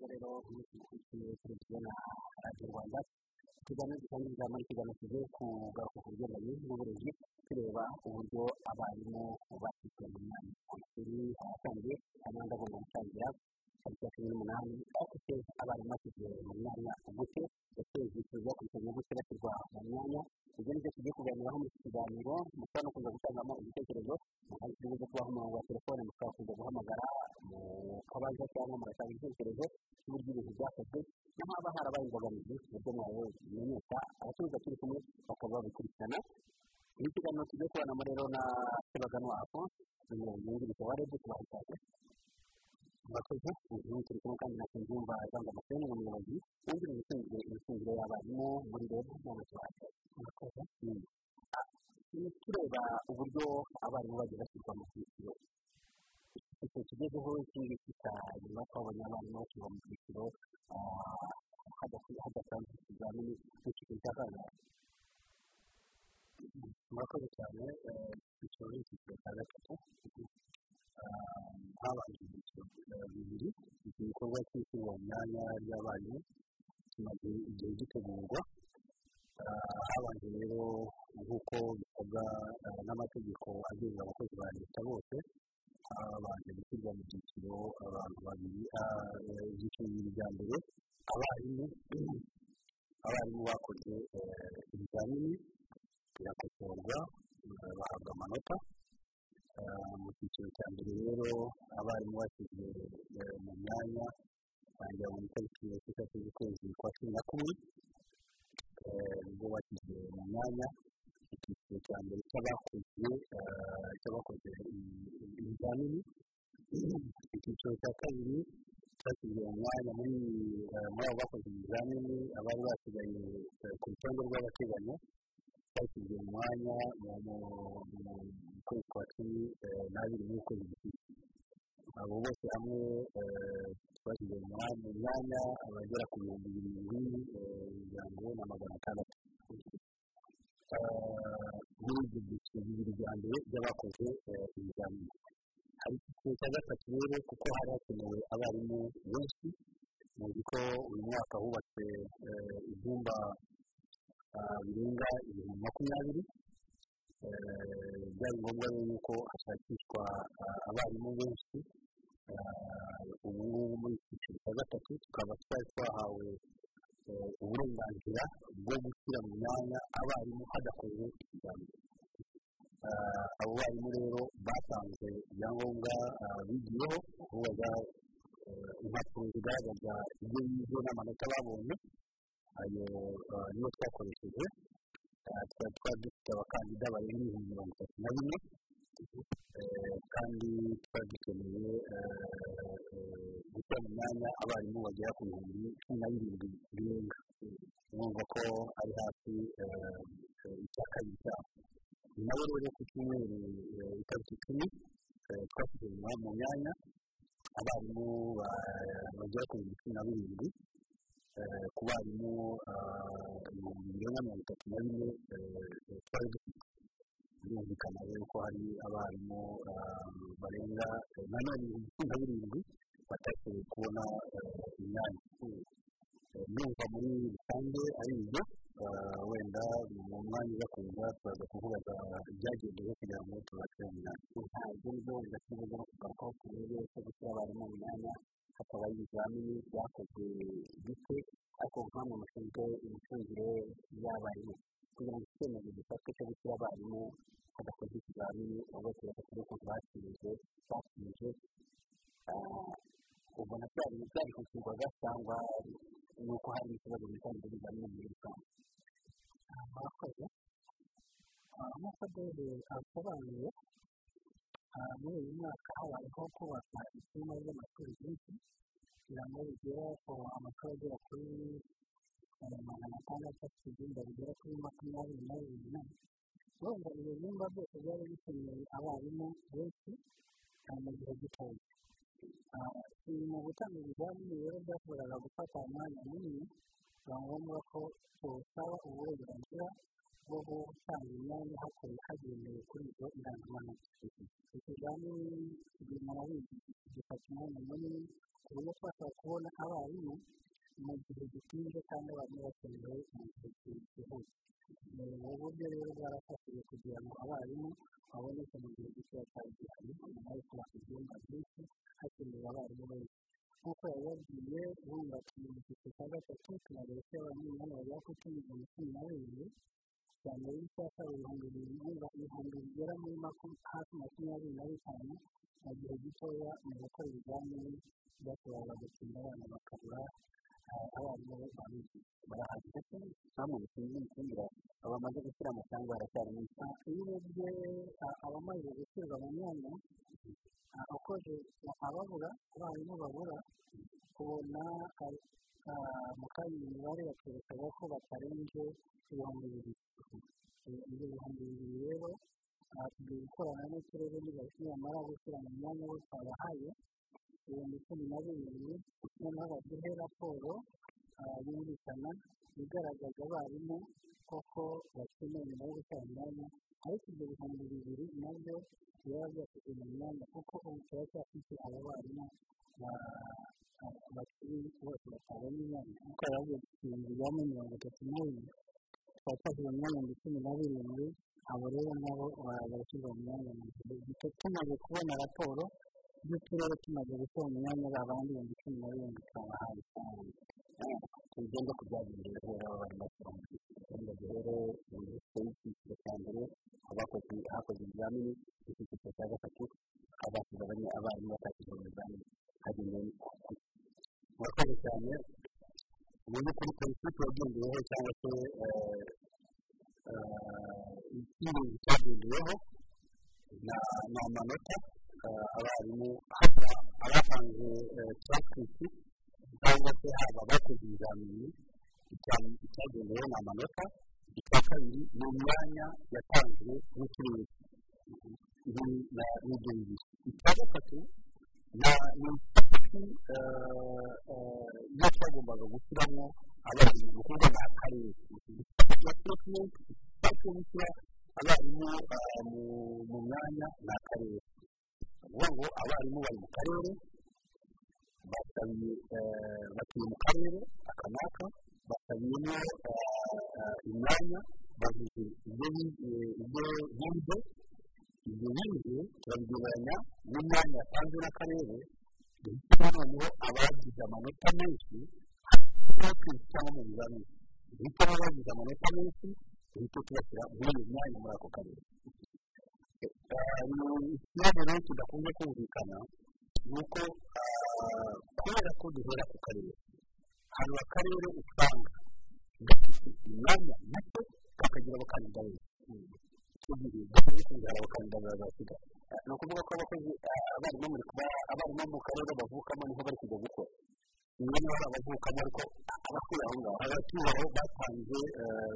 neza rero umukurikiye televiziyo na radiyo rwanda ikiganiro gitangiza muri kiganiro kigiye kugaruka ku bigendanye n'uburezi tureba uburyo abarimu bashyize mu myanya ku ishuri ahasanzwe hanyuma ndabona gutangira tariki ya cumi n'umunani se abarimu bashyize mu myanya gute ndetse ibyiciro byakurikiranye gute bashyirwa mu myanya ibyo ni byo tugiye kuganiraho iki kiganiro mushobora no kuza gutangamo ibitekerezo mukaza tubuze kubaha umurongo wa telefone mushobora kuza guhamagara mukabaza cyangwa mugatanga ibitekerezo by'uburyo ibintu byakozwe n'ahaba harabaye imbogamizi uburyo mwawe bimenyesha abatuza turi kumwe bakaba babikurikirana ni ikiganiro tugiye kubanamo rero na sebaganwa afonse umuyobozi wungirije wa rebu tubaha ikaze murakoze ubu turi kumwe kandi na nsengiyumva jean damascene ni umuyobozi wungirije ushinzwe imicungire y'abarimu muri none tubaha ikaze murakoze tureba uburyo abarimu bagiye bashyirwa mu byiciro icyiciro tugezeho iki ngiki cya nyuma twabonye abarimu bashyirwa mu byiciro hadasanzwe ikizamini n'icyiciro cya kabiri murakoze cyane icyiciro ni icyiciro cya gatatu ibyiciro bibiri iki gikorwa cy'ishyirwa mu myanya y'abarimu kimaze igihe gitegurwa habanje rero nk'uko bisabwa n'amategeko agenga abakozi ba leta bose habanje gushyirwa mu byiciro abantu babiri ibyiciro bibiri bya mbere abarimu abarimu bakoze ibizamini birakosorwa bahabwa amanota mu cyiciro cya mbere rero abarimu bashyizwe mu myanya bangira mu itariki ya esheshatu z'ukwezi kwa cumi na kumwe ni bwo bashyizwe mu myanya icyiciro cya mbere cy'abakoze cy'abakoze ibizamini icyiciro cya kabiri cyashyizwe mu mwanya muri abo bakoze ibizamini abari basigaye ku rutonde rw'agateganyo cyashyizwe mu mwanya mu kwezi kwa cumi n'abiri n'ukwezi gushize abo bose hamwe twashyize mu myanya abagera ku bihumbi birindwi ijana na magana atandatu muri ibyo byiciro bibiri bya mbere by'abakoze ibizamini hari icyiciro cya gatatu rero kuko hari hakenewe abarimu benshi muzi ko uyu mwaka hubatswe ibyumba birenga ibihumbi makumyabiri byari ngombwa rero yuko hashakishwa abarimu benshi ubu ngubu muri cyiciro cya gatatu tukaba twari twahawe uburenganzira bwo gushyira mu myanya abarimu hadakozwe ikizamini abo barimu rero batanze ibyangombwa bigiyeho bubaga impapuro zigaragaza ibyo bize n'amanota babonye. Ayo niyo twakoresheje twari twari dufite abakandida barenga ibihumbi mirongo itatu na bine kandi twari dukeneye gushyira mu myanya abarimu bagera ku bihumbi cumi na birindwi birenga urumva ko ari hafi icya kabiri cyabo nabo rero ku cyumweru itariki icumi twashyize mu myanya abarimu bagera ku bihumbi cumi na birindwi ku barimu ibihumbi birenga mirongo itatu na bine twari dufite birumvikana rero ko hari abarimu barenga nanone ibihumbi cumi na birindwi batashoboye kubona imyanya numva muri rusange ari ibyo wenda mu mwanya uza kuza turaza kuvuga ibyagendewe kugira ngo tubashe mu myanya ntabwo wenda tubuze no kugarukaho turebe ko gushyira abarimu mu myanya hakaba ibizamini byakozwe bite ariko nk'amwe mushinzwe imicungire y'abarimu kugira ngo icyemezo gifatwe cyo gushyira abarimu hadakozwe ikizamini ubwo turi ukuntu batsinze batsinze ubona byari byari gukurwaga cyangwa ni uko hari ikibazo mu mitangire y'ibizamini muri rusange murakoze nk'uko dore asobanuye muri uyu mwaka habayeho kubaka ibyumba by'amashuri byinshi bigere ku amashuri agera kuri magana atandatu afite ibyumba bigera kuri makumyabiri na bibiri wenda ibyo byumba byose byari bikeneye abarimu benshi mu gihe gitoya mu gutanga ibizamini rero byashoboraga gufata umwanya munini biba ngombwa ko tuwusaba uburenganzira bwo gutanga imyanya hagendewe kuri ibyo indangamanota ikizamini murabizi gifata umwanya munini buryo twashobora kubona abarimu mu gihe gitinze kandi abarimu bakenewe mu gihe cyihuse ubu buryo rero bwarafashije kugira ngo abarimu baboneke mu gihe gitoya cyari gihari nyuma yo kubaka ibyumba byinshi hakenewe abarimu benshi nk'uko yabibabwiye bubaka mu cyiciro cya gatatu tunareba ko abanyamahanga bagera kuri cumi na cumi na babiri cya mbere y'icyapa ibihumbi bibiri ibihumbi bigera muri makumyabiri na bitanu mu gihe gitoya mu gukora ibizamini byashoboraga gutinda abana bakabura abarimu babizi barahagije se bamwe bishinzwe imicungire abamaze gushyira amafaranga baracyari menshi iyo urebye abamaze gushyirwa mu myanya ukoze ababura abarimu babura ubona mu kanya imibare yakerekana ko batarenze ibihumbi bibiri ibyo bihumbi bibiri rero tugiye gukorana n'uturere nibamara gushyira mu myanya bo twabahaye ibihumbi cumi na bibiri noneho baduhe raporo yumvikana igaragaza abarimu koko bakeneye nyuma yo gushyira mu myanya ariko ibyo bihumbi bibiri na byo biba byashyizwe mu myanya kuko ubu turacyafite aba barimu bakiri bose batabona imyanya kuko yabagiye ibihumbi bijyanye mirongo itatu n'ibiri tukaba twashyize mu myanya cumi na birindwi abo rero nabo barashyirwa mu gihe gito tumaze kubona raporo y'uturere tumaze gushyira mu myanya babandi ibihumbi cumi na birindwi twabahaye tugenda ku byagendewe rero bari bashyira mu cyiciro rero icyiciro cya mbere abakoze ibizamini icyiciro cya gatatu abasize abarimu batashyize mu bizamini hagendewe murakoze cyane. Ubundi kuri politiki wagendeweho cyangwa se ikindi cyagendeweho ni amanota abarimu haba abatanze taransipiti cyangwa se haba abakoze ibizamini icyagendeweho ni amanota icya kabiri ni imyanya yatanzwe n'uturere n'ibyo bibiri icya gatatu ni itariki iyo twagombaga gushyiramo abarimu puresimente itariki yo gushyira abarimu mu myanya ni akarere ukuvuga ngo abarimu bari mu karere batuye mu karere aka n'aka basabiyemo imyanya bavuze ibyo bize ibyo bize turabigereranya n'imyanya yatanzwe n'akarere duhitamo noneho abagize amanota menshi cyangwa mu bizamini duhitamo abagize amanota menshi duhite tubashyira muri iyo myanya muri ako karere ikibazo rero kidakunze kumvikana ni uko kubera ko duhera ku karere hari akarere usanga gafite imyanya mike kakagira abakandida benshi icyo gihe gafite kugira abakandida bazasigaye ni ukuvuga ko abakozi abarimu mu karere bavukamo ni ho bari kujya gukora niba hari abavukamo ariko abatuye aho ngaho abatuye aho batanze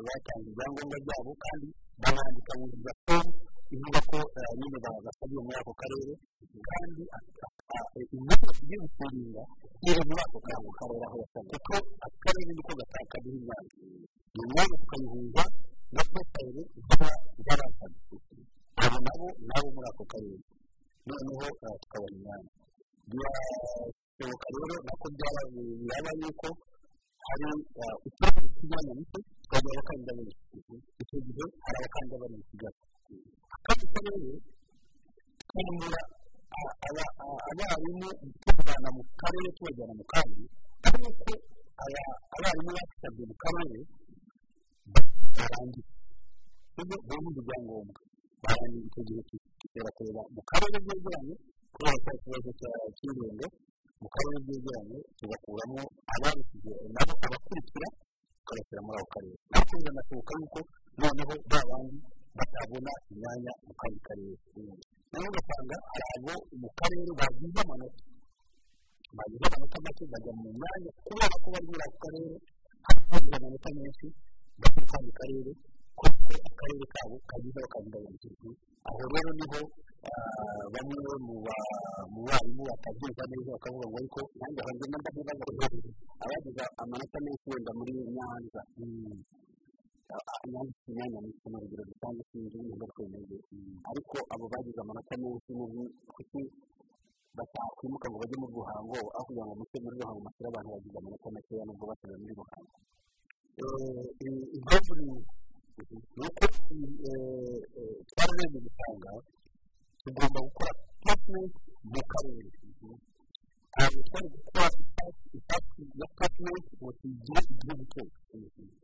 batanze ibyangombwa byabo kandi banandika mu fomu ivuga ko nyine basabiye muri ako karere kandi imyanya tugiye gufunga iri muri ako karere aho yasabwe kuko akarere niko kaduha imyanya iyo myanya tukayihuza na porotayire ziba zarasabwe abo nabo nabo muri ako karere noneho tukabona imyanya birashoboka rero nako byaba yuko hari dufite imyanya mike tukagira abakandida benshi icyo gihe hari abakandida bari busigare akandi karere twimura abarimu tubajyana mu karere tubajyana mu kandi ariko abarimu basabye mu karere barangiza ibyo bumva ibyangombwa barangiza icyo gihe tukera kureba mu karere byegeranye kubera ko ikibazo cy'irembo mu karere byegeranye tugakuramo ababishyize nabo abakurikira tukabashyira muri ako karere. Natwe biranashoboka yuko noneho ba bandi batabona imyanya mu kandi karere. Noneho ugasanga hari abo mu karere bagize amanota. Bagize amanota make bajya mu myanya kubera ko bari muri ako karere hari abagize amanota menshi bari mu kandi karere kuko akarere kabo kagize abakandida benshi aho rero ni ho bamwe mu barimu batabyumva neza bakavuga ngo ariko nanjye abagenda ndabibaza abagize amanota menshi wenda muri nyanza nyanza ifite imyanya myinshi mu rugero dusanzwe sinzi ntabwo twemeze ariko abo bagize amanota menshi kuki batakwimuka ngo bajye muri ruhango aho kugira ngo muce muri ruhango mushyire abantu bagize amanota makeya nubwo basigaye muri ruhango impamvu ni uko twararebye gusanga tugomba gukora placement mu karere ntabwo twari gukora ifasi ya placement ngo tuyigire igihugu cyose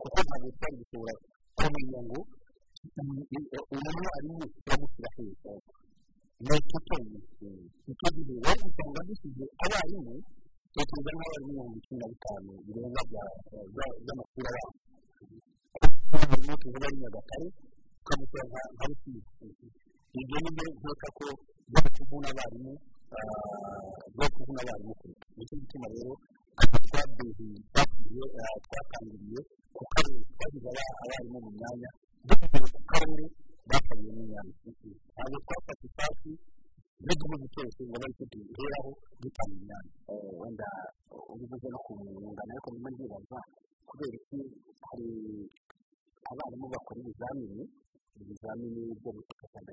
kuko ntabwo twari gushobora kumenya ngo uyu mwarimu turamushyira heza ni ututonyi icyo gihe wari gusanga dusize abarimu tekereza nk'abarimu mirongo cumi na bitanu birenga by'amashuri abanza umwarimu tuvuga ari nyagatare tukamushyira nka rusizi ibyo ni byo nkeka ko byo kuvuna abarimu byo kuvuna abarimu kuruta ni cyo gituma rero twabehingi twagiye twatangiriye ku karere twashyize abarimu mu myanya dukuye ku karere bakariye mu myanya ntabwo twafata ifasi n'igihugu cyose ngo bari duheraho dutanga imyanya wenda ubivuze no ku ngano ariko ndimo ndibaza kubera iki hari abarimu bakora ibizamini ibizamini byo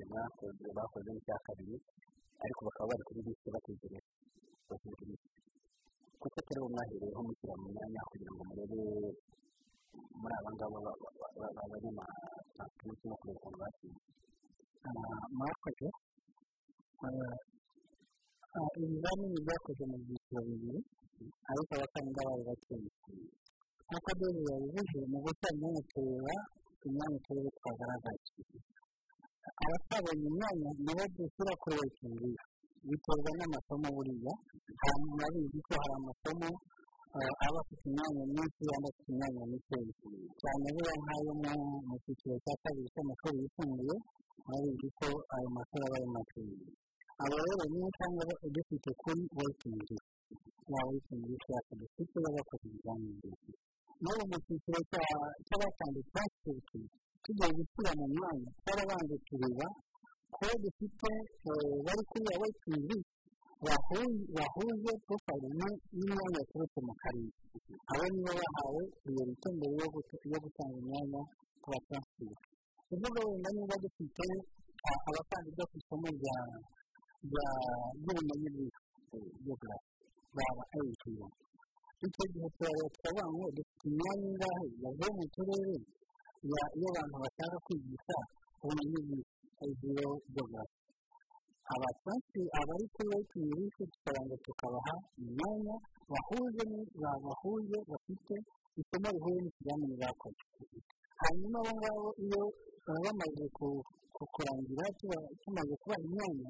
mwakoze bakoze mu cya kabiri ariko bakaba bari kuri bisi bategereje. Kuko turi mwahereyeho mushyira mu myanya kugira ngo murebe muri aba ngaba bari masansitirisi no kureba ukuntu batsinze mwakoze ibizamini byakoze mu byiciro bibiri ariko abakandida bari batsinze dore yabivuze mu imyanya tureba imyanya twagaragaje abatabonye imyanya nibo dushyira kuri wetingi biterwa n'amasomo buriya murabizi ko hari amasomo aba afite imyanya myinshi andi afite imyanya mikeya cyane buriya nk'ayo mu cyiciro cya kabiri cy'amashuri yisumbuye murabizi ko ayo mashuri aba ari makeya abo rero niyo usanga dufite kuri wetingi ya wetingi yacu dufite y'abakoze ibizamini n'ubu mu cyiciro cy'abatanze taransifiti tugiye gushyira mu myanya twarabanje tureba ko dufite bari kuri ya wetingi bahuje porofayili n'imyanya yaturutse mu karere abo nibo bahawe priyorite mbere yo gutanga imyanya ku bataransifiti kuvuga wenda niba dufite abakandida ku isomo ry'ubumenyi bw'isi baba ayitiyo icyo gihe turavuga ngo dufite imyanya ingahe yavuye mu turere iyo abantu bashaka kwigisha ubumenyi ayitiyo geogarafi abatansi abari kuri wetingi lisi tukabanza tukabaha imyanya bahuje bahuje bafite isomo rihuye n'ikizamini bakoze hanyuma abo ngabo iyo bamaze kurangira tumaze kubaha imyanya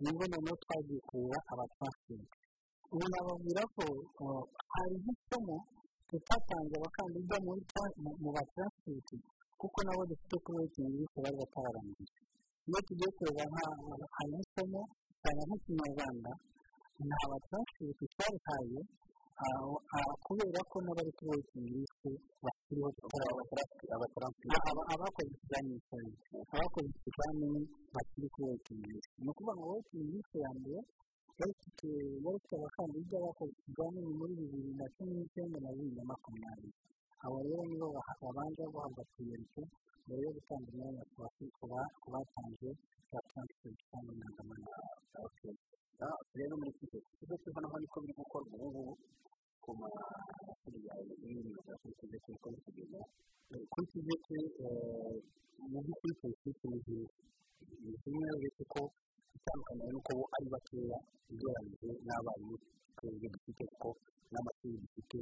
ni bwo noneho twagiye kureba abatransitingi ubu nababwira ko hari nk'isomo tutatanze abakandida mu batransitingi kuko nabo dufite kuri wetingi lisi bari batararangiye iyo tugiye kureba hari nk'isomo cyane nk'ikinyarwanda nta batransitingi twarihaye kubera ko n'abari kuri wetingi lisi bakiriho abakoze ikizamini cyane abakoze ikizamini bakiri kuri wetingi lisi ni ukuvuga ngo wetingi lisi ya mbere yari ifite abakandida bakoze muri bibiri na cumi n'icyenda na bibiri na makumyabiri abo rero nibo babanje guhabwa priyorite mbere yo gutanga imyanya ku batanze za taransiferi cyangwa indangamanota rero muri gihe ikigo cy'ikoranabuhanga niko biri gukorwa ubu ngubu ku mashuri ya y'imyuga kuri kizeke uko biri kugenda kuri kizeke mu by'ukuri politiki ni nziza ni zimwe uretse ko itandukanye nuko bo ari bakeya ugereranyije n'abarimu twebwe dufite kuko n'amashuri dufite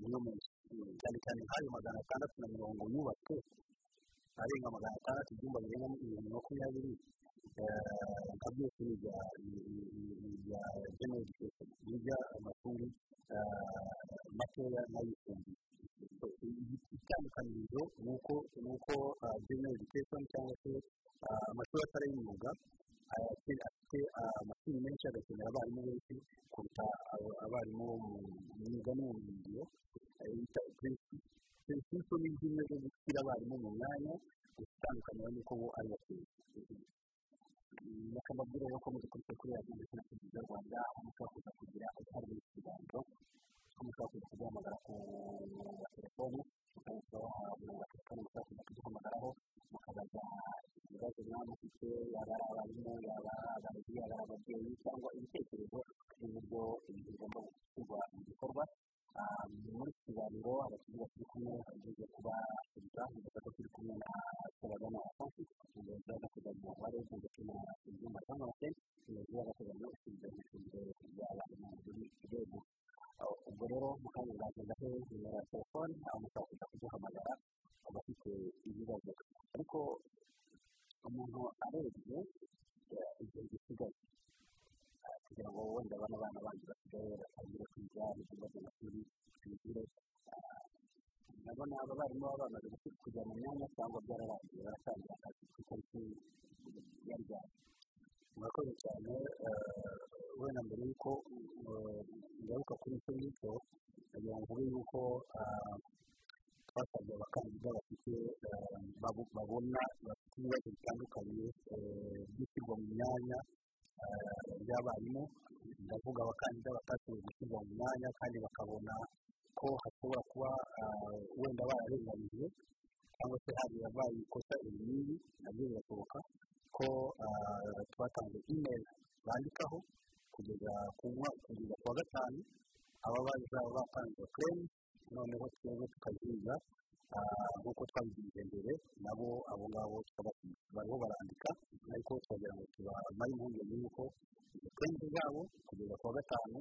niyo cyane cyane nk'ayo magana atandatu na mirongo yubatswe arenga magana atandatu ibyumba birenga ibihumbi makumyabiri nka byose ni ibya education biga amashuri matoya n'ayisumbuye itandukanirizo ni uko education cyangwa se amashuri atari ay'imyuga afite amashuri menshi agakenera abarimu benshi kuruta abarimu bo mu myuga n'ubumenyingiro prinsipo ni zimwe zo gushyira abarimu mu myanya itandukanye n'uko bo ari bakeya bakababwira yuko mudukurikije kuri radiyo ndetse na televiziyo rwanda mushobora kuza kugira uruhare iki kiganiro ko mushobora kuza kuduhamagara ku telefoni mukabaha umurongo wa telefoni mushobora kuza kuduhamagaraho mukabaza ibibazo mwaba mufite yaba ari abarimu yaba abarezi yaba ari ababyeyi cyangwa ibitekerezo by'uburyo bigomba gushyirwa mu gikorwa muri iki kiganiro abakiriya turi kumwe bageze kuba perezida ndetse ko turi kumwe na sebagana asansi umuyobozi w'agateganyo wa rege ndetse na ibyuma cyangwa se umuyobozi w'agateganyo ushinzwe imishinga y'abarimu muri rege ubwo rero mu kanya bwagenda he nimero ya telefone aho mushobora ndabona aba barimu baba bamaze kujya mu myanya cyangwa byararangiye baratangira akazi ku itariki ya ryari murakoze cyane wenda mbere y'uko ngaruka kuri icyo ngicyo nagira ngo mvuge yuko twasabye abakandida bafite babona bafite ibibazo bitandukanye by'ishyirwa mu myanya y'abarimu ndavuga abakandida batashoboye gushyirwa mu myanya kandi bakabona ko hashobora kuba wenda bararenganijwe cyangwa se hari yabaye ikosa iri n'iri na byo birashoboka ko twatanze imeri bandikaho kugeza ku kugeza ku wa gatanu aba bazaba batanze kereni noneho twebwe tukaziga nk'uko twabigize mbere nabo abo ngabo bariho barandika ariko turagira ngo tubamare impungenge y'uko izo kereni zabo kugeza ku wa gatanu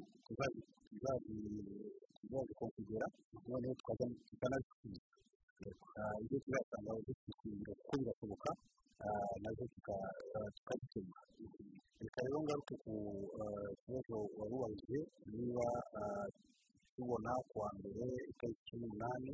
tuzazikongera noneho tukanazisubiza ibyo tuzasanga zifite kuko birashoboka na zo tukazikemura reka rero ngaruke ku kibazo wari ubajije niba tubona kuwa mbere itariki cumi n'umunani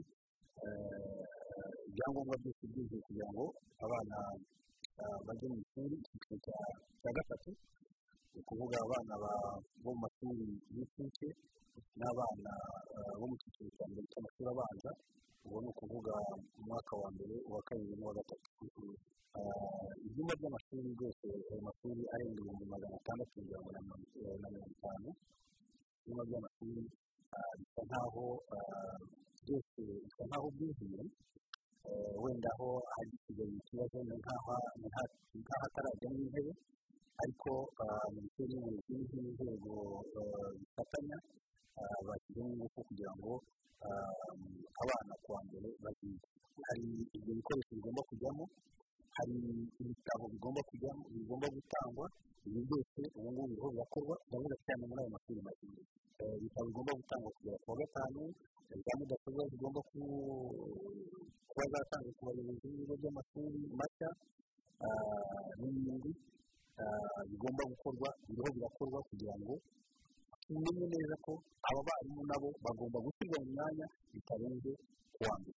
zatangwa ku bayobozi b'ibigo by'amashuri mashya n'ibindi bigomba gukorwa biriho birakorwa kugira ngo tumenye neza ko aba barimu nabo bagomba gushyirwa mu myanya bitarenze kuwa mbere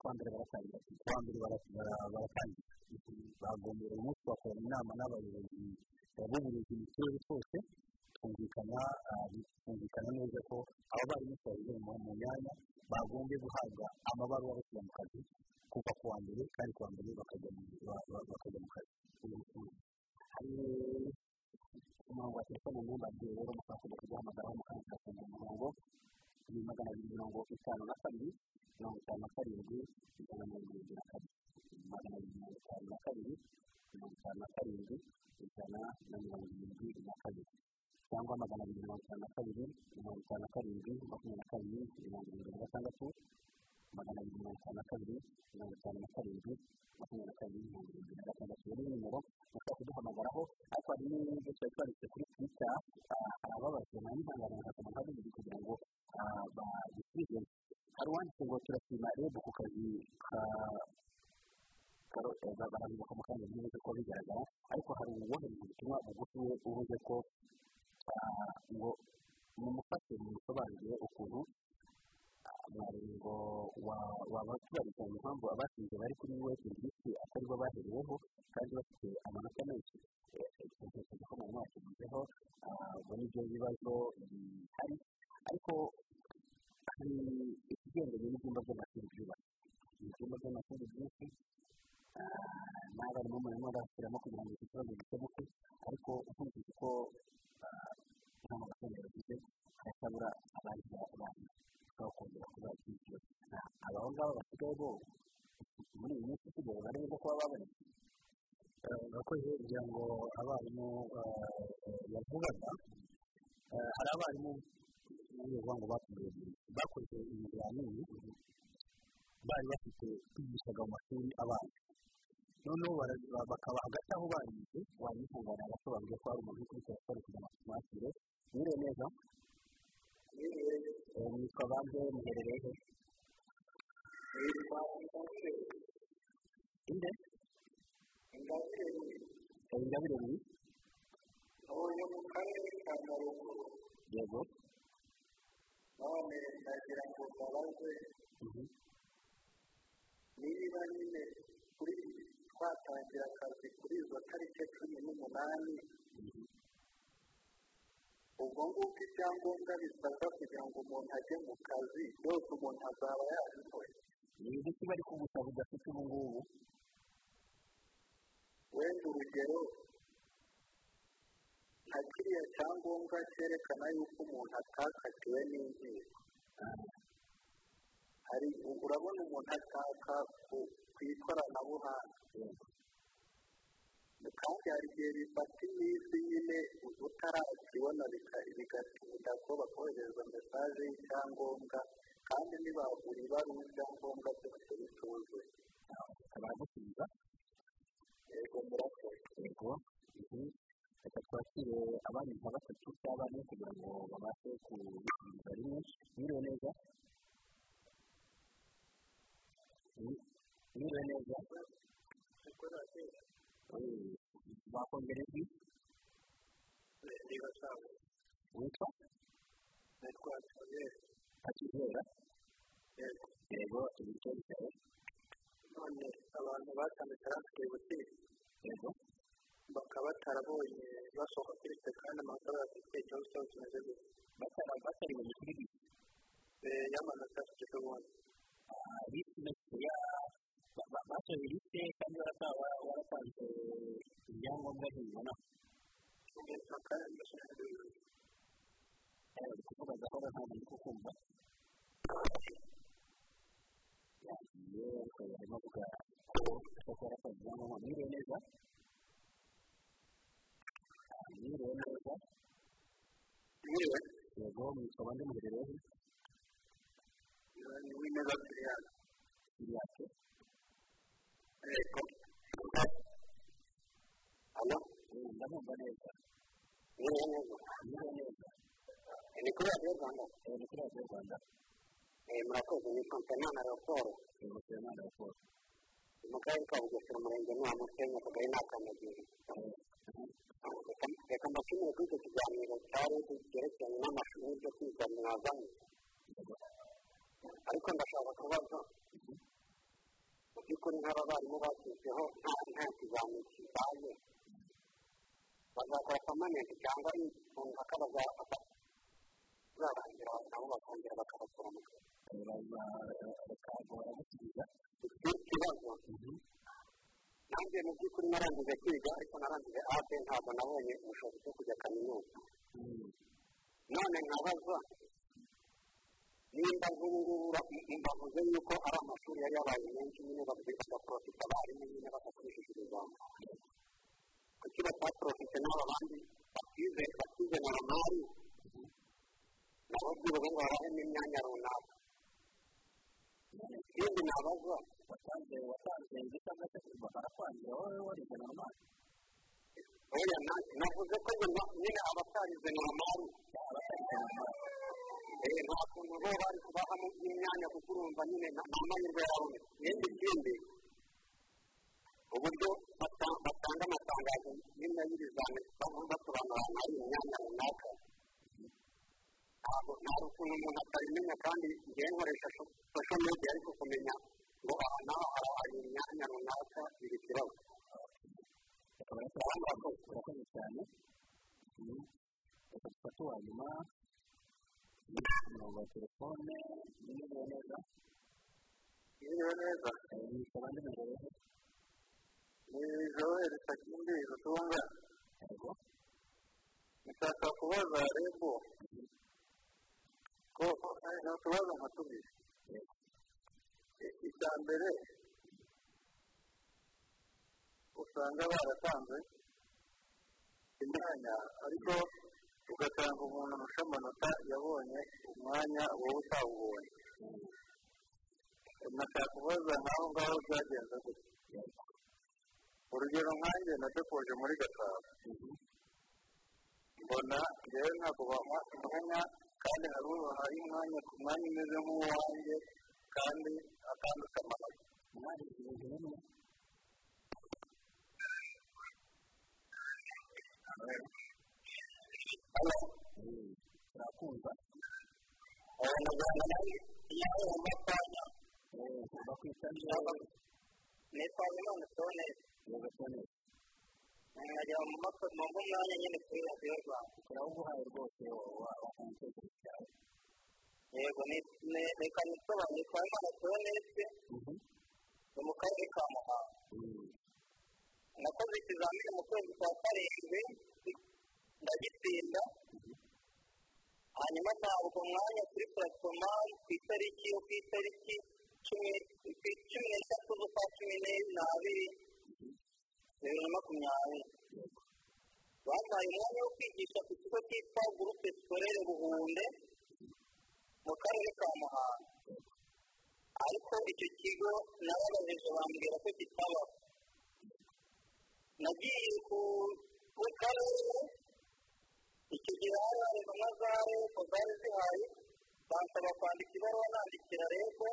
kuwa mbere baratangira kuwa mbere baratangira bagombera uyu munsi bakorana inama n'abayobozi b'uburezi mu turere twose twumvikana twumvikana neza ko aba barimu twagize mu myanya bagombye guhabwa amabaruwa bashyira mu kazi. Kuva ku wa mbere kandi ku wa mbere bakajya mu kazi. Hari umurongo wa telefone mwumbagiye rero mushobora kujya kuduhamagaraho mukandika ku murongo ni magana abiri mirongo itanu na kabiri mirongo itanu na karindwi ijana na mirongo irindwi na kabiri magana abiri mirongo itanu na kabiri mirongo itanu na karindwi ijana na mirongo irindwi na kabiri cyangwa magana abiri mirongo itanu na kabiri mirongo itanu na karindwi makumyabiri na kabiri mirongo irindwi na gatandatu magana abiri mirongo itanu na kabiri mirongo itanu na karindwi makumyabiri na kabiri mirongo irindwi na gatandatu iyo ni nimero mushobora kuduhamagaraho ariko hari n'ibyo twari twanditse kuri twita ababajwe na n'ihangane bakasoma nka bibiri kugira ngo babisubize hari uwanditse ngo turashima rebu ku kazi ka barabibuka mu kanya bivuze ko bigaragara ariko hari uwohereza ubutumwa bugufi we uvuze ko ngo mumufashe mumusobanurire ukuntu ngo wabatubariza impamvu abatsinze bari kuri wese ndetse atari bo bahereweho kandi bafite amanota menshi. Ntekereza ko mu mwaka ugezeho ubwo ni byo bibazo bihari. Ariko hari ikigendanye n'ibyumba by'amashuri aba ngaba basigaye bo muri iyi minsi bari neza kuba babonetse urakoze kugira ngo abarimu bavugaga hari abarimu bavuga ngo bakoze ibizamini bari bafite kwigishaga mu mashuri abanza noneho bakaba hagati aho barize wanyifungana agasobanurira ko hari umuntu uri kuri telefone kugira ngo atumwakire mwiriwe neza mwitwa bande muherereye he inde ingabire ni uyu mu karere ka nyaruguru yego none ndagira ngo mbabaze niba nyine kuri twatangira akazi kuri izo tariki cumi n'umunani ubwo ngubwo ibyangombwa bisabwa kugira ngo umuntu ajye mu kazi byose umuntu azaba yabikoze ni ibiki bari kugusaba udafite ubu ngubu wenda urugero nka kiriya cyangombwa cyerekana yuko umuntu atakatiwe n'inkiko hari urabona umuntu ataka ku ikoranabuhanga kandi hari igihe bifata iminsi nyine utarakibona bigatinda ko bakohereza mesaje y'icyangombwa kandi ntibagura ibaruwa ibyangombwa byose bituzuye baragusubiza yego murakoze yego. Reka twakire abandi nka batatu cyangwa bane kugira ngo babashe kubisubiza rimwe. Mwiriwe neza? Mwiriwe neza? Bakongera ijwi niba witwa akizera yego ibice byawe none abantu batanditse hafi butike yego bakaba batarabonye basohoka kuri twe kandi amakuru bafite ikibazo cyabo kimeze gutya batari kuri bisi yamanutse afite ubundi basohoye bisi kandi waratanze ibyangombwa ntibibona uri kuvuga gahoro ntabwo ndi kukumva yagiye ariko yarimo avuga ko ashobora yaratanze ibyangombwa mwiriwe neza mwiriwe neza mwiriwe yego mwitwa bande muherereye he ni w'ineza kiriyani kiriyake yego hano ndamwumva neza mwiriwe neza mwiriwe neza ni kuri radiyo rwanda ni kuri radiyo rwanda murakoze nitwa nsabimana raporo yego nsabimana raporo mu karere ka bugesera umurenge ni wa musenyi akagari ni akanagiri reka mbashimire kuri icyo kiganiro cyari cyerekeranye n'amashuri n'ibyo kwiga mwazanye ariko ndashaka kubaza mu by'ukuri nk'aba barimu bashyizeho nta kizamini kibaye bazakora pamanenti cyangwa umuntu akabazafata zarangira nabo bakongera bakabakura mu kazi reka baragusubiza iki kibazo nanjye mu by'ukuri narangije kwiga ariko narangije ate ntabwo nabonye ubushobozi bwo kujya kaminuza none nkabaza nimba nk'ubu ngubu mbavuze yuko ari amashuri yari yabaye menshi nyine bagaprofita abarimu nyine badakoresheje ibizamini kuki bataprofite n'aba bandi batize batize na ramari byibuze ngo babahemo imyanya runaka ikindi nabaza watanze watanze igisabwa cyo kuba barakwangira wowe warize normal oya navuze ko nyine abatarize normal abatarize normal nta kuntu bo bari kubahamo imyanya kuko urumva nyine nta mahirwe yarabonetse ikindi kindi uburyo batanga amatangazo nyine y'ibizamini basobanura ahantu hari imyanya runaka ntabwo nta ukuntu umuntu atabimenya kandi ngewe nkoresha social media ariko kumenya ngo aha naho hari imyanya runaka biri ikibazo urakoze cyane reka dufate uwa nyuma umurongo wa telefone mwiriwe neza mwiriwe neza yitwa abandi muherereye ni joel sakindi rutunga yego nshaka kubaza rebo ko nta tubazo nka tubiri icya mbere usanga baratanze imyanya ariko ugasanga umuntu urusha amanota yabonye umwanya wowe utawubonye nashaka kubaza nk'aho ngaho byagenze gutya urugero nkanjye nadepoje muri gasabo mbona ntabwo bampa umwanya kandi hari hari umwanya ku mwanya umeze nk'uwanjye kandi atandutse amanota turakumva abanyarwanda nawe iyo ari amapanya bakwita neza nitwa imana tonesi nyagasani nkajya mu mako mu mwanya nyine kuri radiyo rwanda turawuguhaye rwose wakanga igitekerezo cyawe yego reka nisobanure nitwa imana tonesi ni mu karere ka muhanga nakoze ikizamini mu kwezi kwa karindwi ndagitsinda hanyuma ntabwo umwanya kuri purasitoma ku itariki yo ku itariki cumi n'eshatu z'ukwa cumi n'abiri bibiri na makumyabiri. Bampaye umwanya wo kwigisha ku kigo cyitwa gurupe sikorere buhunde mu karere ka muhanga. Ariko icyo kigo narabajije bambwira ko kitabaho nagiye ku karere icyo gihe hari hari intumwa za leta zari zihari bansaba kwandika ibaruwa nandikira rego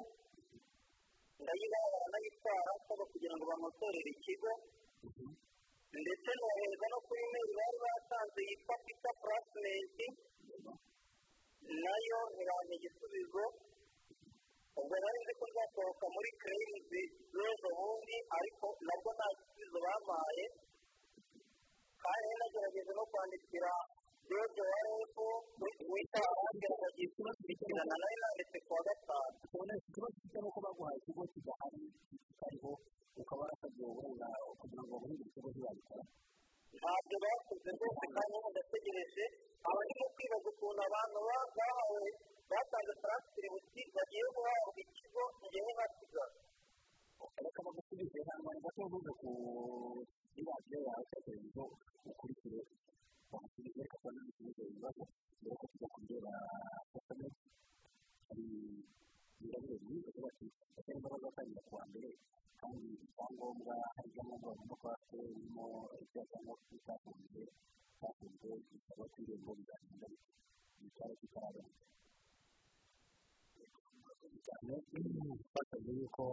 ndayibaha baranayitwara nsaba kugira ngo bamutorere ikigo. Ndetse nohereza no kuri imeri bari batanze yitwa pita purasimenti na yo ntibampa igisubizo. Ubwo nari nzi ko nzasohoka muri kereyimuzi z'ejo bundi ariko nabwo nta gisubizo bampaye. Kandi nagerageje no kwandikira george wa refu wita arambwira ngo kubakurikirana. Nayo nanditse ku wa gatanu. Ikibazo ufite nuko baguhaye ikigo kidahari kitariho ukaba warasabye uburenga kugira ngo baguhindure ikigo ntibabikora ntabyo bakoze rwose kandi ubu ndategereje aba ndimo kwibaza ukuntu abantu bahawe batanze taransiferibusi bagiye guhabwa ikigo ngewe nkasigara reka bagusubize hano gato ntuze kuri radiyo yawe cyangwa televiziyo ukurikire bagusubize reka kubona n'ibisubizo ibibazo mbere ko tujya kureba sosiyete hari ingabire nziza ziba ati ese imbaraga zatangira kuwa mbere kandi icyangombwa hari ibyangombwa bagomba kuba bafite birimo ibyangombwa bitafunzwe bitafunzwe bisaba ko irembo bizagenda bitwara kitaraboneka cyane twasabye yuko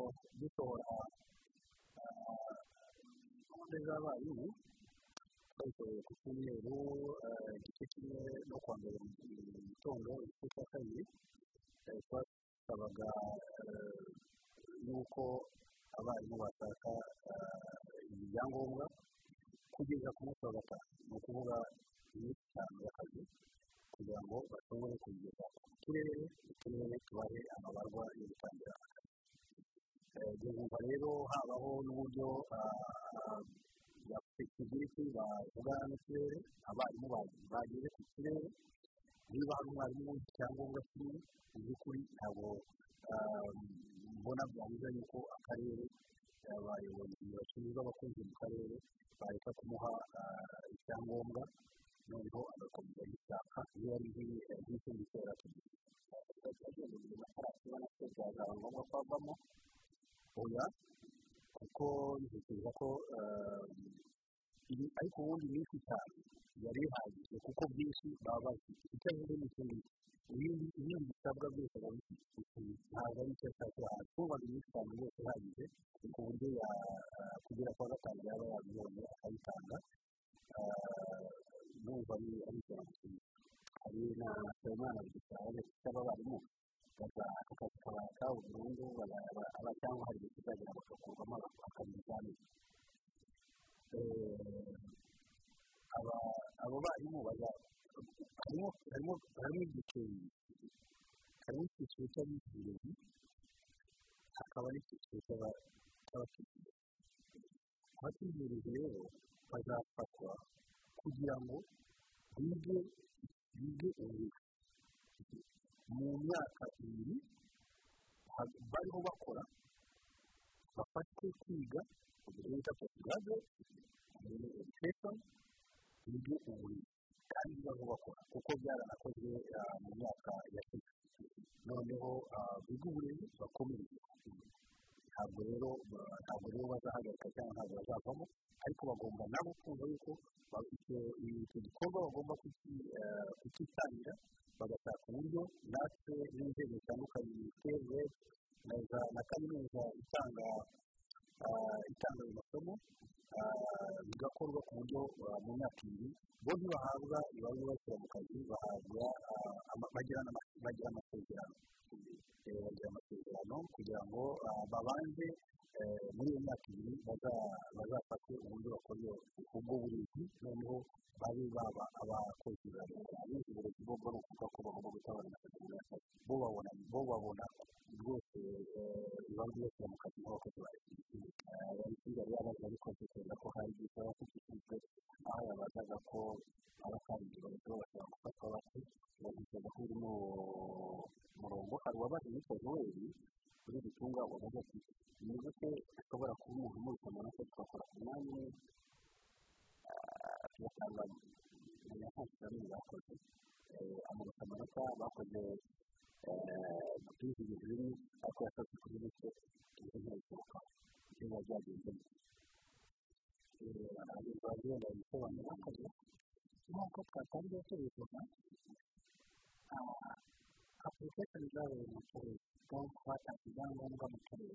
dusohora gahunda z'abarimu twayisohoye ku cyumweru igice kimwe no kuwa mbere mu gitondo igice cya kabiri twasabaga yuko abarimu bashaka ibyangombwa kugeza ku munsi wa gatanu ni ukuvuga iminsi itanu y'akazi kugira ngo bashobore kugeza ku turere uturere tubahe amabarwa yo gutangira akazi guverinoma rero habaho n'uburyo bwa flexibility bavugana n'uturere abarimu bageze ku turere niba hari umwarimu w'iki icyangombwa kimwe mu by'ukuri ntabwo mbona byabuza yuko akarere abayobozi bashinzwe abakozi mu karere bareka kumuha icyangombwa noneho agakomeza gushaka iyo ari nk'ikindi cyera tugiye agenda mu mafarasi ubona ko byazaba ngombwa ko avamo oya kuko ntekereza ko ariko ubundi iminsi itanu yari ihagije kuko byinshi baba bafite icyo avuze ni ikindi ibindi bisabwa byose biba bifite ntabwo ari icyo ashaka twubaha iminsi itanu yose ihagije ku buryo kugera kwa gatanu yaba yabibonye akayitanga numva ari ijambo ryiza hari na nsabimana bigisaba cyangwa abarimu aka kazi kabaka burundu cyangwa hari igihe kizagera bagakurwamo akazi ibizamini abo barimu harimo ibyiciro harimo icyiciro cy'abigisha hakaba n'icyiciro cy'abakiriya abakiriya rero bazafatwa kugira ngo bige bige uburezi mu myaka ibiri bariho bakora bafashwe kwiga ibyo bita postgrade muri bige uburezi kandi baho bakora kuko byaranakozwe mu myaka yashize noneho biga uburezi bakomereze ntabwo rero ntabwo rero bazahagarika cyangwa ntabwo bazavamo ariko bagomba nabo kumva yuko icyo gikorwa bagomba kukitangira bagashaka uburyo natwe n'inzego zitandukanye minisiteri na kaminuza itanga itanga ayo masomo bigakorwa ku buryo mu myaka ibiri bo ntibahabwa ibibazo bashyira mu kazi bahabwa bagira amasezerano. Bagira amasezerano kugira ngo babanze muri iyo myaka ibiri bazafate uburyo bakora ubwo burezi noneho babe baba abakozi ba leta abenshi uburezi bwo ni ukuvuga ko bagomba gutabara amasezerano y'akazi bo babona bo babona rwose ibibazo bashyira mu kazi nk'abakozi ba leta ababikira rero abaza ariko dutekereza ko hari igihe cyaba kishyizwe aho yabazaga ko abasanzwe barushaho bashobora gufatwa bake bagitekereza ko biri mu murongo hari uwabaje yitwa joel kuri iri tunga wabaza ati ni gute ushobora kuba umuntu umurika amaraso tugakora ku mwanya umwe tugatanga mu nyakatsi bamwe bakoze amurika amanota bakoze byinshi bimwe ariko yasabye kuri bike ibyo ntibishoboka ibyo biba byagezemo abagenzi bagenda bisobanura bakoze nk'uko twatangiye tubivuga zabaye mu turere cyangwa batanze ibyangombwa mu turere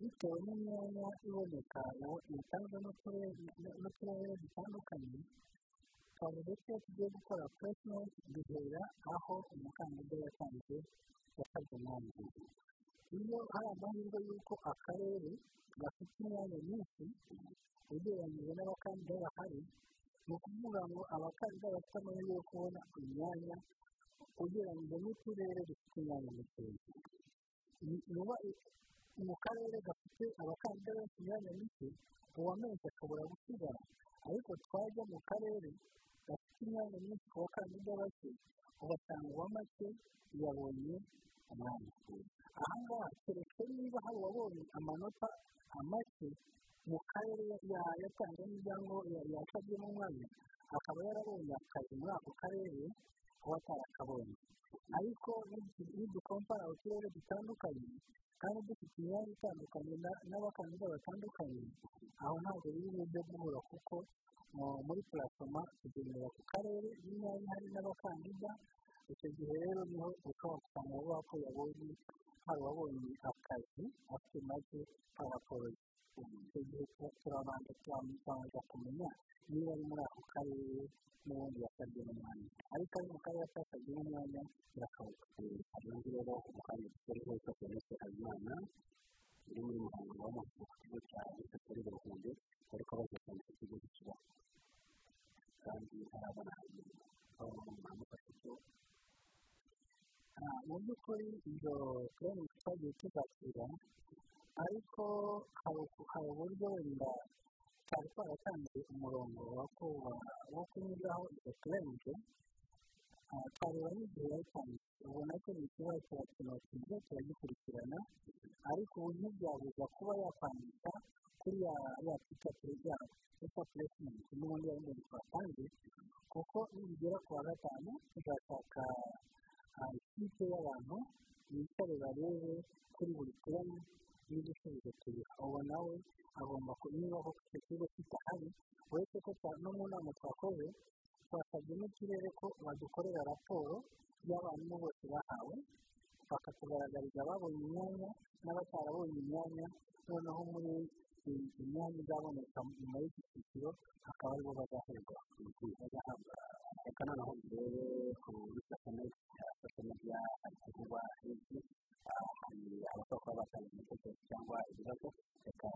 bitewe n'imyanya iboneka yatanzwe n'uturere dutandukanye twavuze ko tugiye gukora puresimenti duhera aho umukandida yatanze yasabye umwanya iyo hari amahirwe y'uko akarere gafite imyanya myinshi ugereranyije n'abakandida bahari ni ukuvuga ngo abakandida bafite amahirwe yo kubona imyanya ugereranyije n'uturere dufite imyanya mikeya mu karere gafite abakandida benshi imyanya mike uwamenye ashobora gusigara ariko twajya mu karere gafite imyanya myinshi ku bakandida bake ugasanga uwa make yabonye umwanya aha ngaha keretse niba hari uwabonye amanota make mu karere yatanze n'ibyangombwa yasabyemo umwanya akaba yarabonye akazi muri ako karere kuba atarakabonye ariko nidukompara uturere dutandukanye kandi dufite imyanya itandukanye n'abakandida batandukanye aho ntabwo biri bujye guhura kuko muri purasoma tugendera ku karere n'imyanya hari n'abakandida icyo gihe rero ni ho ushobora gusanga vuba ko yabonye hari uwabonye akazi afite make paraporo icyo gihe turabanza turabanza kumenya niba ari muri ako karere n'ubundi yasabye n'umwanya ariko ari mu karere kasabye n'umwanya birashoboka hanyuma rero umukandida utari wese akeneye habimana uri muri muhango w'amavuko ku kigo cya kuri ruhunde ariko bageze mu kigo cy'ikibazo kandi hari abana bamufashe icyo mu by'ukuri ibyo turamutse twagiye tuzakira ariko hari uburyo wenda twari twaratanze umurongo wo kunyuraho izo turenze twareba n'igihe yatanze ubona ko ni ikibazo kirakina cyiza turagikurikirana ariko ubu ntibyabuza kuba yakwandika kuri ya twita perezida twita puresimenti n'ubundi yari twatanze kuko nibigera ku wa gatanu tuzashaka ikipe y'abantu bicare barebe kuri buri turere n'igisubizo turiho uwo nawe agomba niba koko icyo kigo kitahari uretse ko no mu nama twakoze twasabye n'uturere ko badukorera raporo y'abantu bose bahawe bakatugaragariza ababonye imyanya n'abatarabonye imyanya noneho muri imyanya izaboneka nyuma y'iki cyiciro akaba ari bo bazaherwa bazahabwa reka noneho turebe ku bisakometi sosiyete hari kuvugwa hari abashobora kuba batanga ibitekerezo cyangwa ibibazo reka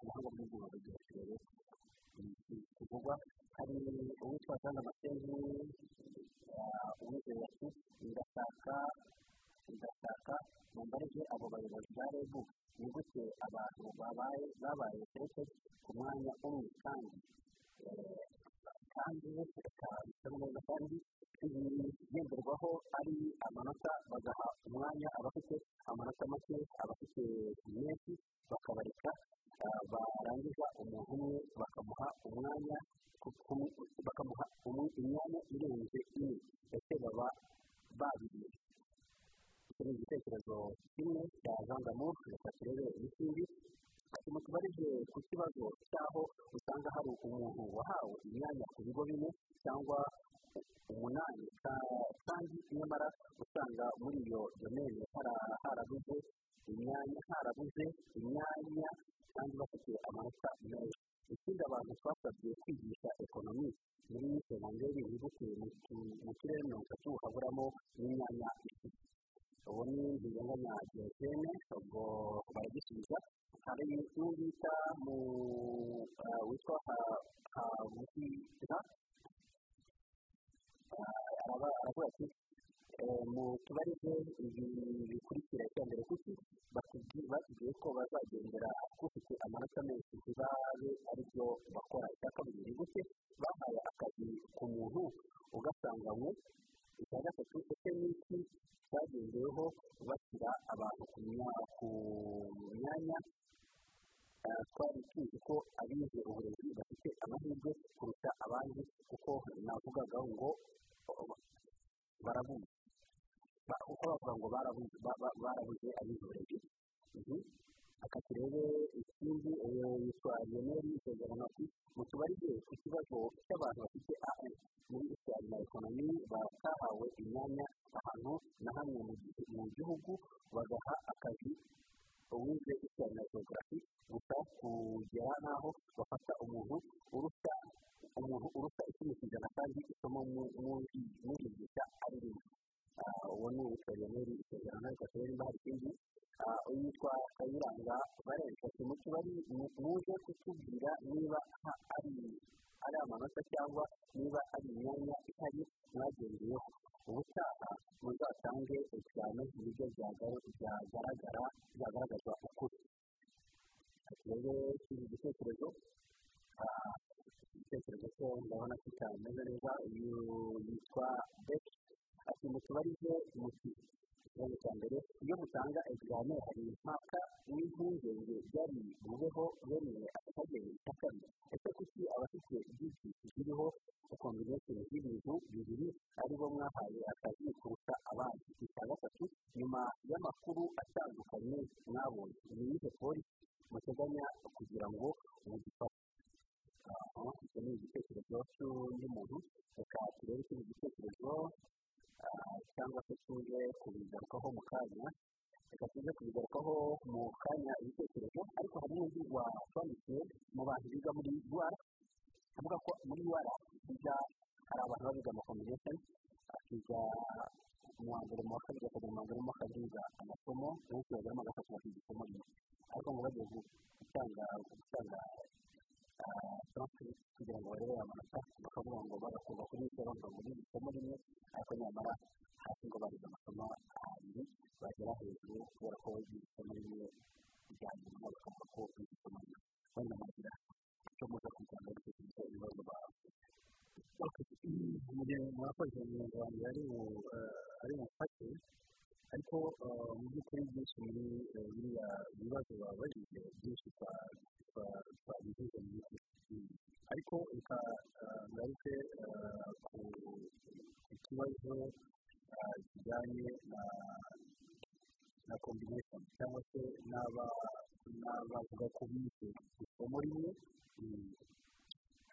ubuhanga bw'igihugu turebe kuvugwa hari uwitwa jean damascene uwizeye ati ndashaka ndashaka mumbarije abo bayobozi ba reb ni gute abantu babaye babaye ku mwanya umwe kandi kandi reka bisa neza kandi ibigenderwaho ari amanota bagaha umwanya abafite amanota make abafite menshi bakabareka imyanya bakamuha imyanya irenze ine. Ese baba babiriye icyo ni igitekerezo kimwe cya jean d'amour reka turebe n'ikindi mutubarije ku kibazo cy'aho usanga hari umuntu wahawe imyanya ku bigo bine cyangwa umunani. Kandi nyamara usanga muri iyo domene harabuze imyanya harabuze imyanya kandi bafite amanota meza ikindi abantu twasabye kwigisha ekonomi muri segonderi ntigute mu turere mirongo itatu haburamo n'imyanya ifite ubu ni ntirenganya diyosene ubwo baragisubiza hari n'undi bita mu witwa hamusira aravuga ati mu tubarize ibi bikurikira icya mbere kuki batubwiye ko bazagendera ufite amanota menshi ntibabe ari byo bakora. Icya kabiri ni gute bahaye akazi ku muntu ugasanganywe icya gatatu ese n'iki cyagendeweho bashyira abantu ku myanya mutubari muje kutubwira niba ari amanota cyangwa niba byari bubeho bemeye akageni cya kabiri ese kuki abafite byinshi ziriho kombinesheni y'ibintu bibiri ari bo mwahaye akazi kurusha abandi icya gatatu nyuma y'amakuru atandukanye mwabonye ni mu gihe mwakoze umurongo wanjye ari mufate ariko mu by'ukuri byinshi muri biriya bibazo babajije byinshi twabivuze mu by'ukuri ariko reka ngaruke ku kibazo kijyanye na kombineshoni cyangwa se n'abavuga ko bize isomo rimwe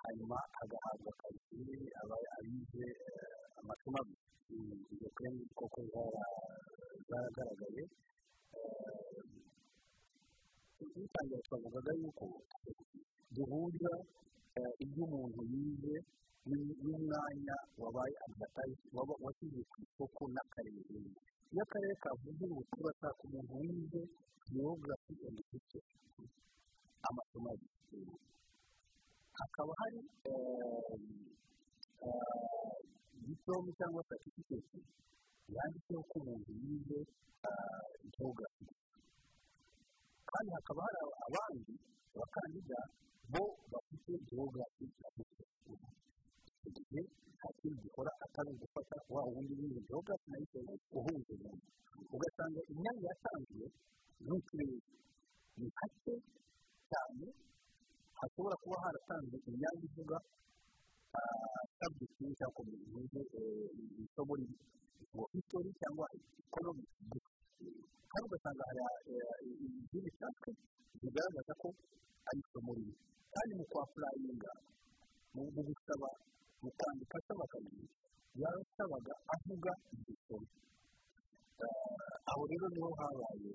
hanyuma hagahabwa akazi abize amasomo izo kenshi koko zaragaragaye dutangira twavugaga yuko duhuza ibyo umuntu yize n'umwanya wabaye adivatayizi washyize ku isoko n'akarere iyo akarere kavuze ngo turashaka umuntu wize geogarafi endi histori amasomo abiri hakaba hari diporome cyangwa satifiketi yanditseho ko umuntu yize geogarafi kandi hakaba hari abandi bakandida bo bafite geogarafi na histori igihe nta kindi gikora atari ugufata wa wundi wize geogarafi na histori uhuje umuntu ugasanga imyanya yatanzwe n'uturere ni hake cyane hashobora kuba haratanzwe imyanya ivuga sabjekiti cyangwa komisiyo isomo ngo hitori cyangwa ikonomi kandi ugasanga hari izindi cyatwe zigaragaza ko ari isomo rimwe kandi mu kwapurayinga mu gusaba mu kwandika asaba akazi yasabaga avuga iryo somo aho rero ni ho habaye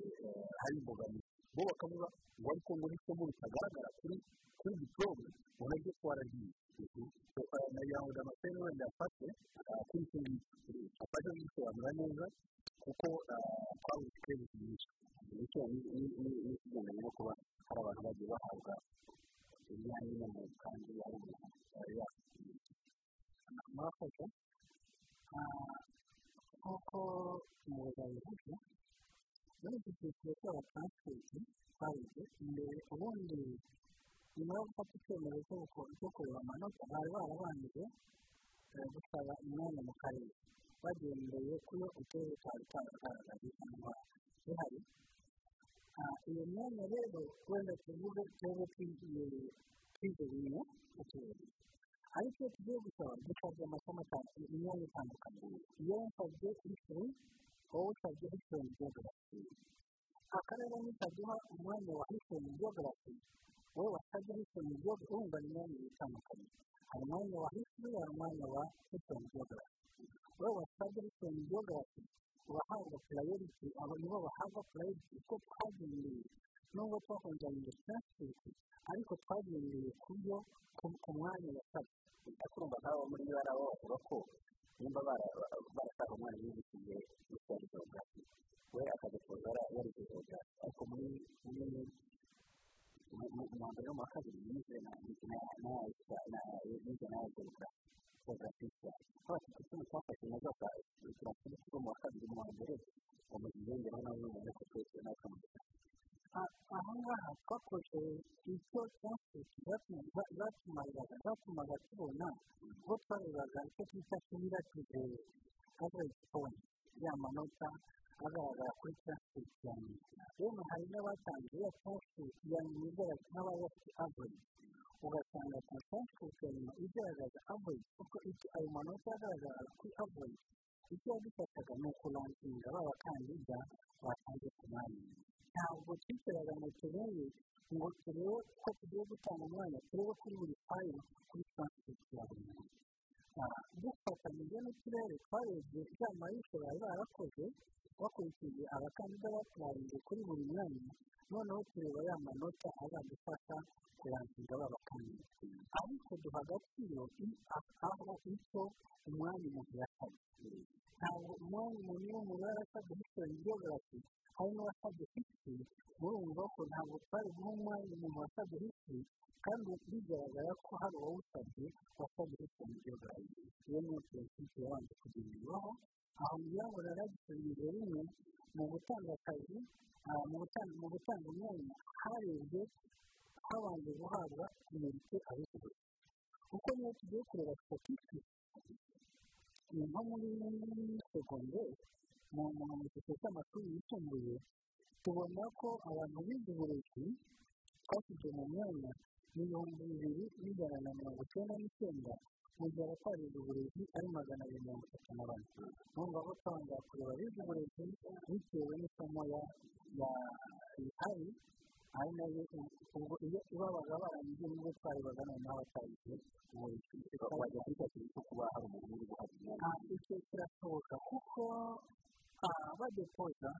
hari imbogamizi bo bakavuga ngo ariko ngo n'isomo ritagaragara kuri kuri diporome ngo naryo twaragiye nagira ngo damascene wenda yafashe kuri icyo ngicyo afashe kugisobanura neza kuko twabuze ikibazo nyinshi bityo n'ikigendanye no kuba hari abantu bagiye bahabwa imyanya y'inama kandi ari umuntu murakoze nk'uko umuyobozi abivuze muri iki cyiciro cy'abataransiferi twabuze imbere ubundi nyuma yo gufata icyemezo cyo kureba amanota bari barabanje gusaba imyanya mu karere bagendeye kuri uturere twari twaragaragaje cyangwa bihari iyo myanya rero wenda tuvuge twebwe twize bimwe uturere ariko iyo tugiye gusaba dusabye amasomo imyanya itandukanye iyo nsabye histori wowe usabye histori geogarafi akarere nikaduha umwanya wa histori geogarafi wowe wasabye histori geogarafi wumva ni imyanya itandukanye hari umwanya wa histori hari umwanya wa histori geogarafi wowe wasabye histori geogarafi urahabwa purayoriti abo nibo bahabwa purayoriti uko twagendeye nubwo twakongeranyije taransiferi ariko twagendeye ku byo ku mwanya wasabye ndakumva nk'abo muri bo ari abo bavuga ko nimba barashaka umwana wigiye gushyira geogarafi we akadepoza yarize geogarafi ariko muri mu mbere no mu wa kabiri yize na yize na yo geogarafi geogarafi cyane aho bafite ikintu twafashe na zo turakora ikigo mu wa kabiri mu wa mbere ngo mu yongeraho nawe nyine twakoze taransiferi zatumaga tubona ubwo twarebaga icyo twita kumirative average point ya manota agaragara kuri taransiferi cyane rero hari n'abatanze ya taransiferi ya nyuma igaragaza nk'abayafite average ugasanga ku taransiferi ya nyuma igaragaza average kuko ayo manota agaragara kuri average icyo yadufashaga ni ukuranginga ba bakandida batanze ku mwanya ntabwo twicaraga ngo turebe ngo turebe ko tugiye gutanga umwanya turebe kuri buri fayiro kuri taransiferi ya buri muntu dufatanyije n'uturere twarebye ya mayisho bari bakurikije abakandida batwarinze kuri buri mwanya noneho tureba ya manota azadufasha kurangiza ba bakandida. Ariko duha agaciro aho icyo umwanya umuntu yasabye. Ntabwo umwanya umuntu iyo umuntu yarasabye histori geogarafi hari n'uwasabye histori murumva ko ntabwo twari guha umwanya umuntu wasabye histori kandi bigaragara ko hari uwawusabye wasabye histori geogarafi iyo niyo politiki yabanje kugenderwaho aho ngo naragisubize rimwe mu gutanga akazi mu gutanga umwanya harebwe habanje guhabwa imerite abishoboye kuko niyo tugiye kureba statisitike ni nko muri segonderi mu cyiciro cy'amashuri yisumbuye tubona ko abantu bize uburezi twashyize mu myanya ibihumbi bibiri n'ijana na mirongo icyenda n'icyenda. Gihe abatarize uburezi ari magana abiri mirongo itatu na bane numva ko twanga kureba abize uburezi bitewe n'isomo ya ihari ari na yo ubwo iyo babaga barangije ni bwo twarebaga noneho abatarize uburezi wajya kwifashisha cyo kuba hari umuntu uri guhabwa umwanya icyo kirashoboka kuko badepoza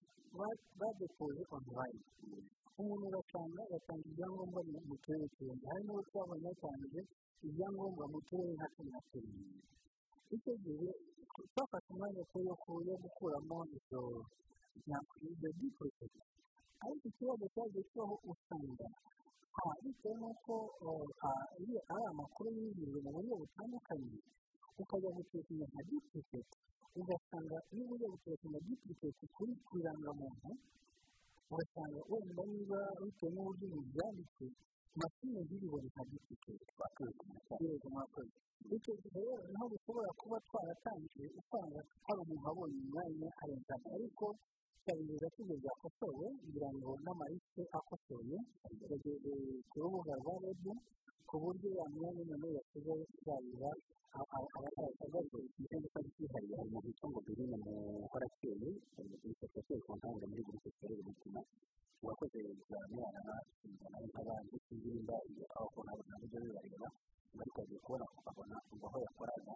badepoje onurayini umuntu ugasanga agatanga ibyangombwa mu turere turenze hari n'uwo twabonye yatanze ibyangombwa mu turere nka cumi na turindwi icyo gihe twafashe umwanya yo gukuramo ibyo by'iporojegiti ariko ikibazo cyagiye kibaho usanga bitewe n'uko ari amakuru yinjijwe mu buryo butandukanye ukajya gutekinya nka dupuriketi ugasanga iyo ujya gutekinya dupuriketi kuri ku irangamuntu ugasanga wenda niba bitewe n'uburyo ibintu byanditse mashini ziribona nka dupuriketi twakoze mwakoze icyo gihe rero ni ho bishobora kuba twaratangiye usanga hari umuntu wabonye umwanya arengana ariko tukabigeza tugeze byakosowe kugira ngo n'amarisite akosoye yageze ku rubuga rwa rebu ku buryo yamenya n'umuntu yasigaye tuzabira ikibazo cy'impinduka cyihariye hari mu gice ngo birine mu horakeye ifoto kuri kontanga muri buri sekiteri y'ubuzima uwakoze examen inzara nk'abandi sinzi nimba iyo aho ntabwo na byo bibareba ariko agiye kubona ukabona ngo aho yakoraga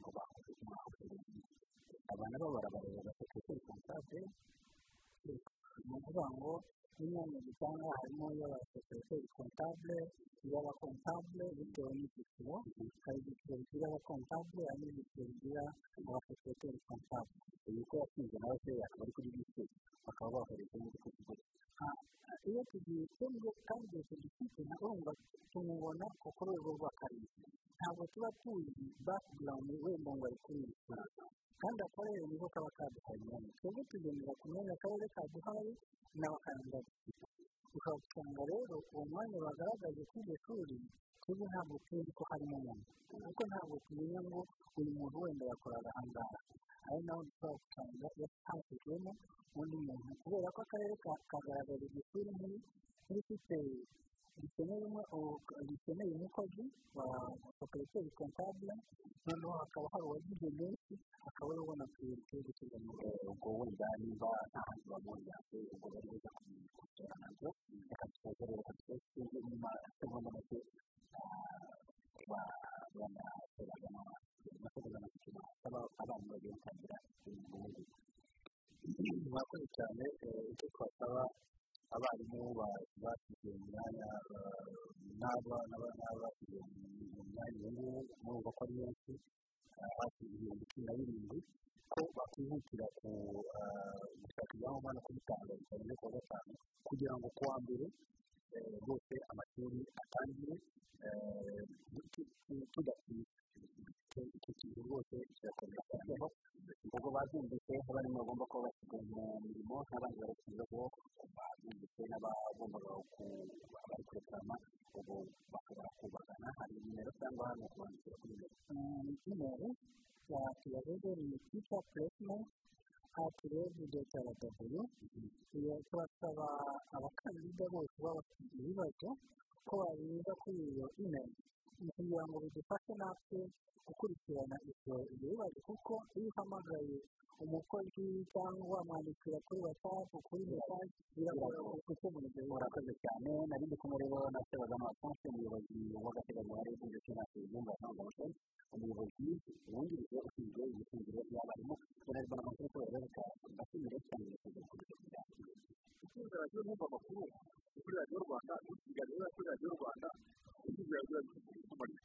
ngo bakoze umwaka abana bo barabareba sekiteri kontable ni ukuvuga ngo n'imyanya dutanga harimo iy'abasekiroteri kontable iy'abakontable bitewe n'ibyiciro hari ibyiciro bigira abakontable hari n'ibyiciro bigira abasekiroteri kontable uyu ko yatsinze nawe se akaba ari kuri bisi bakaba bakoresha kigo iyo tugiye twebwe kandi tugifite na urumva tumubona ku rwego rw'akarere ntabwo tuba tuzi background wenda ngo ari kumwishyura kandi akarere niko kaba kaduhaye twebwe tugendera ku myanya akarere kaduhaye n'abakaranga dufite ukabasanga rero uwo mwanya bagaragaje kuri iryo shuri twebwe ntabwo tuzi ko harimo umuntu kuko ntabwo tumenya ngo uyu muntu wenda yakoraga aha ngaha ari naho dushobora gusanga yasangijwemo undi muntu kubera ko akarere kagaragaza iryo shuri nk'irifite rikeneye umukozi wa soperiteri kontabule noneho hakaba hari uwagize menshi akaba ari ubona priorite yo gushyirwa mu rwego ubwo wenda niba nta handi bamwongeranye ubwo bari buze kumusora na byo reka dusoze rero sinzi nyuma segonda make banasozaga amasoza n'amashuri asaba abana bagiye gutangira ibintu nk'ibi murakoze cyane icyo twasaba abarimu bashyize mu myanya n'aba n'abashyize mu myanya ubu ngubu murumva ko ari benshi hafi ibihumbi cumi na birindwi ko bakwihutira gushaka ibyangombwa no kubitanga bitarenze kuwa gatanu kugira ngo kuwa mbere rwose amashuri atangire tudatinze icyo kintu rwose kirakomeye cyane ubwo babyumvise barimo bagomba kuba bashyize mu mirimo n'abandi barakizaho babyumvise n'abagombaga bari kureklama ubu bashobora kubagana hari nimero cyangwa hano kubandikira kuri nimero nimero ya tuyavuze ni twica puresimenti ati rebu doti aradabuyu iyo turasaba abakandida bose baba bafite ibibazo ko babinyuza kuri iyo imeri kugira ngo bidufashe natwe gukurikirana ibyo bibazo kuko iyo uhamagaye umukozi cyangwa wamwandikira kuri watsapu kuri mesaje biragora gukemura ibyo bibazo murakoze cyane. Nari ndi kumwe rero na sebagama alphonse umuyobozi w'agateganyo wa rebu ndetse na sezumba ntangabashe umuyobozi wungirije ushinzwe imishinziro y'abarimu bararwara amasoko yororoka akeneye cyane kugira ngo bigaragare ukunze radiyo numva amakuru kuri radiyo rwanda usigaye radiyo rwanda usigaye radiyo rwanda